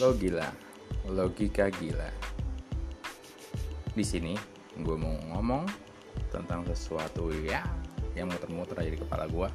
lo gila, logika gila. Di sini gue mau ngomong tentang sesuatu ya yang muter-muter aja di kepala gue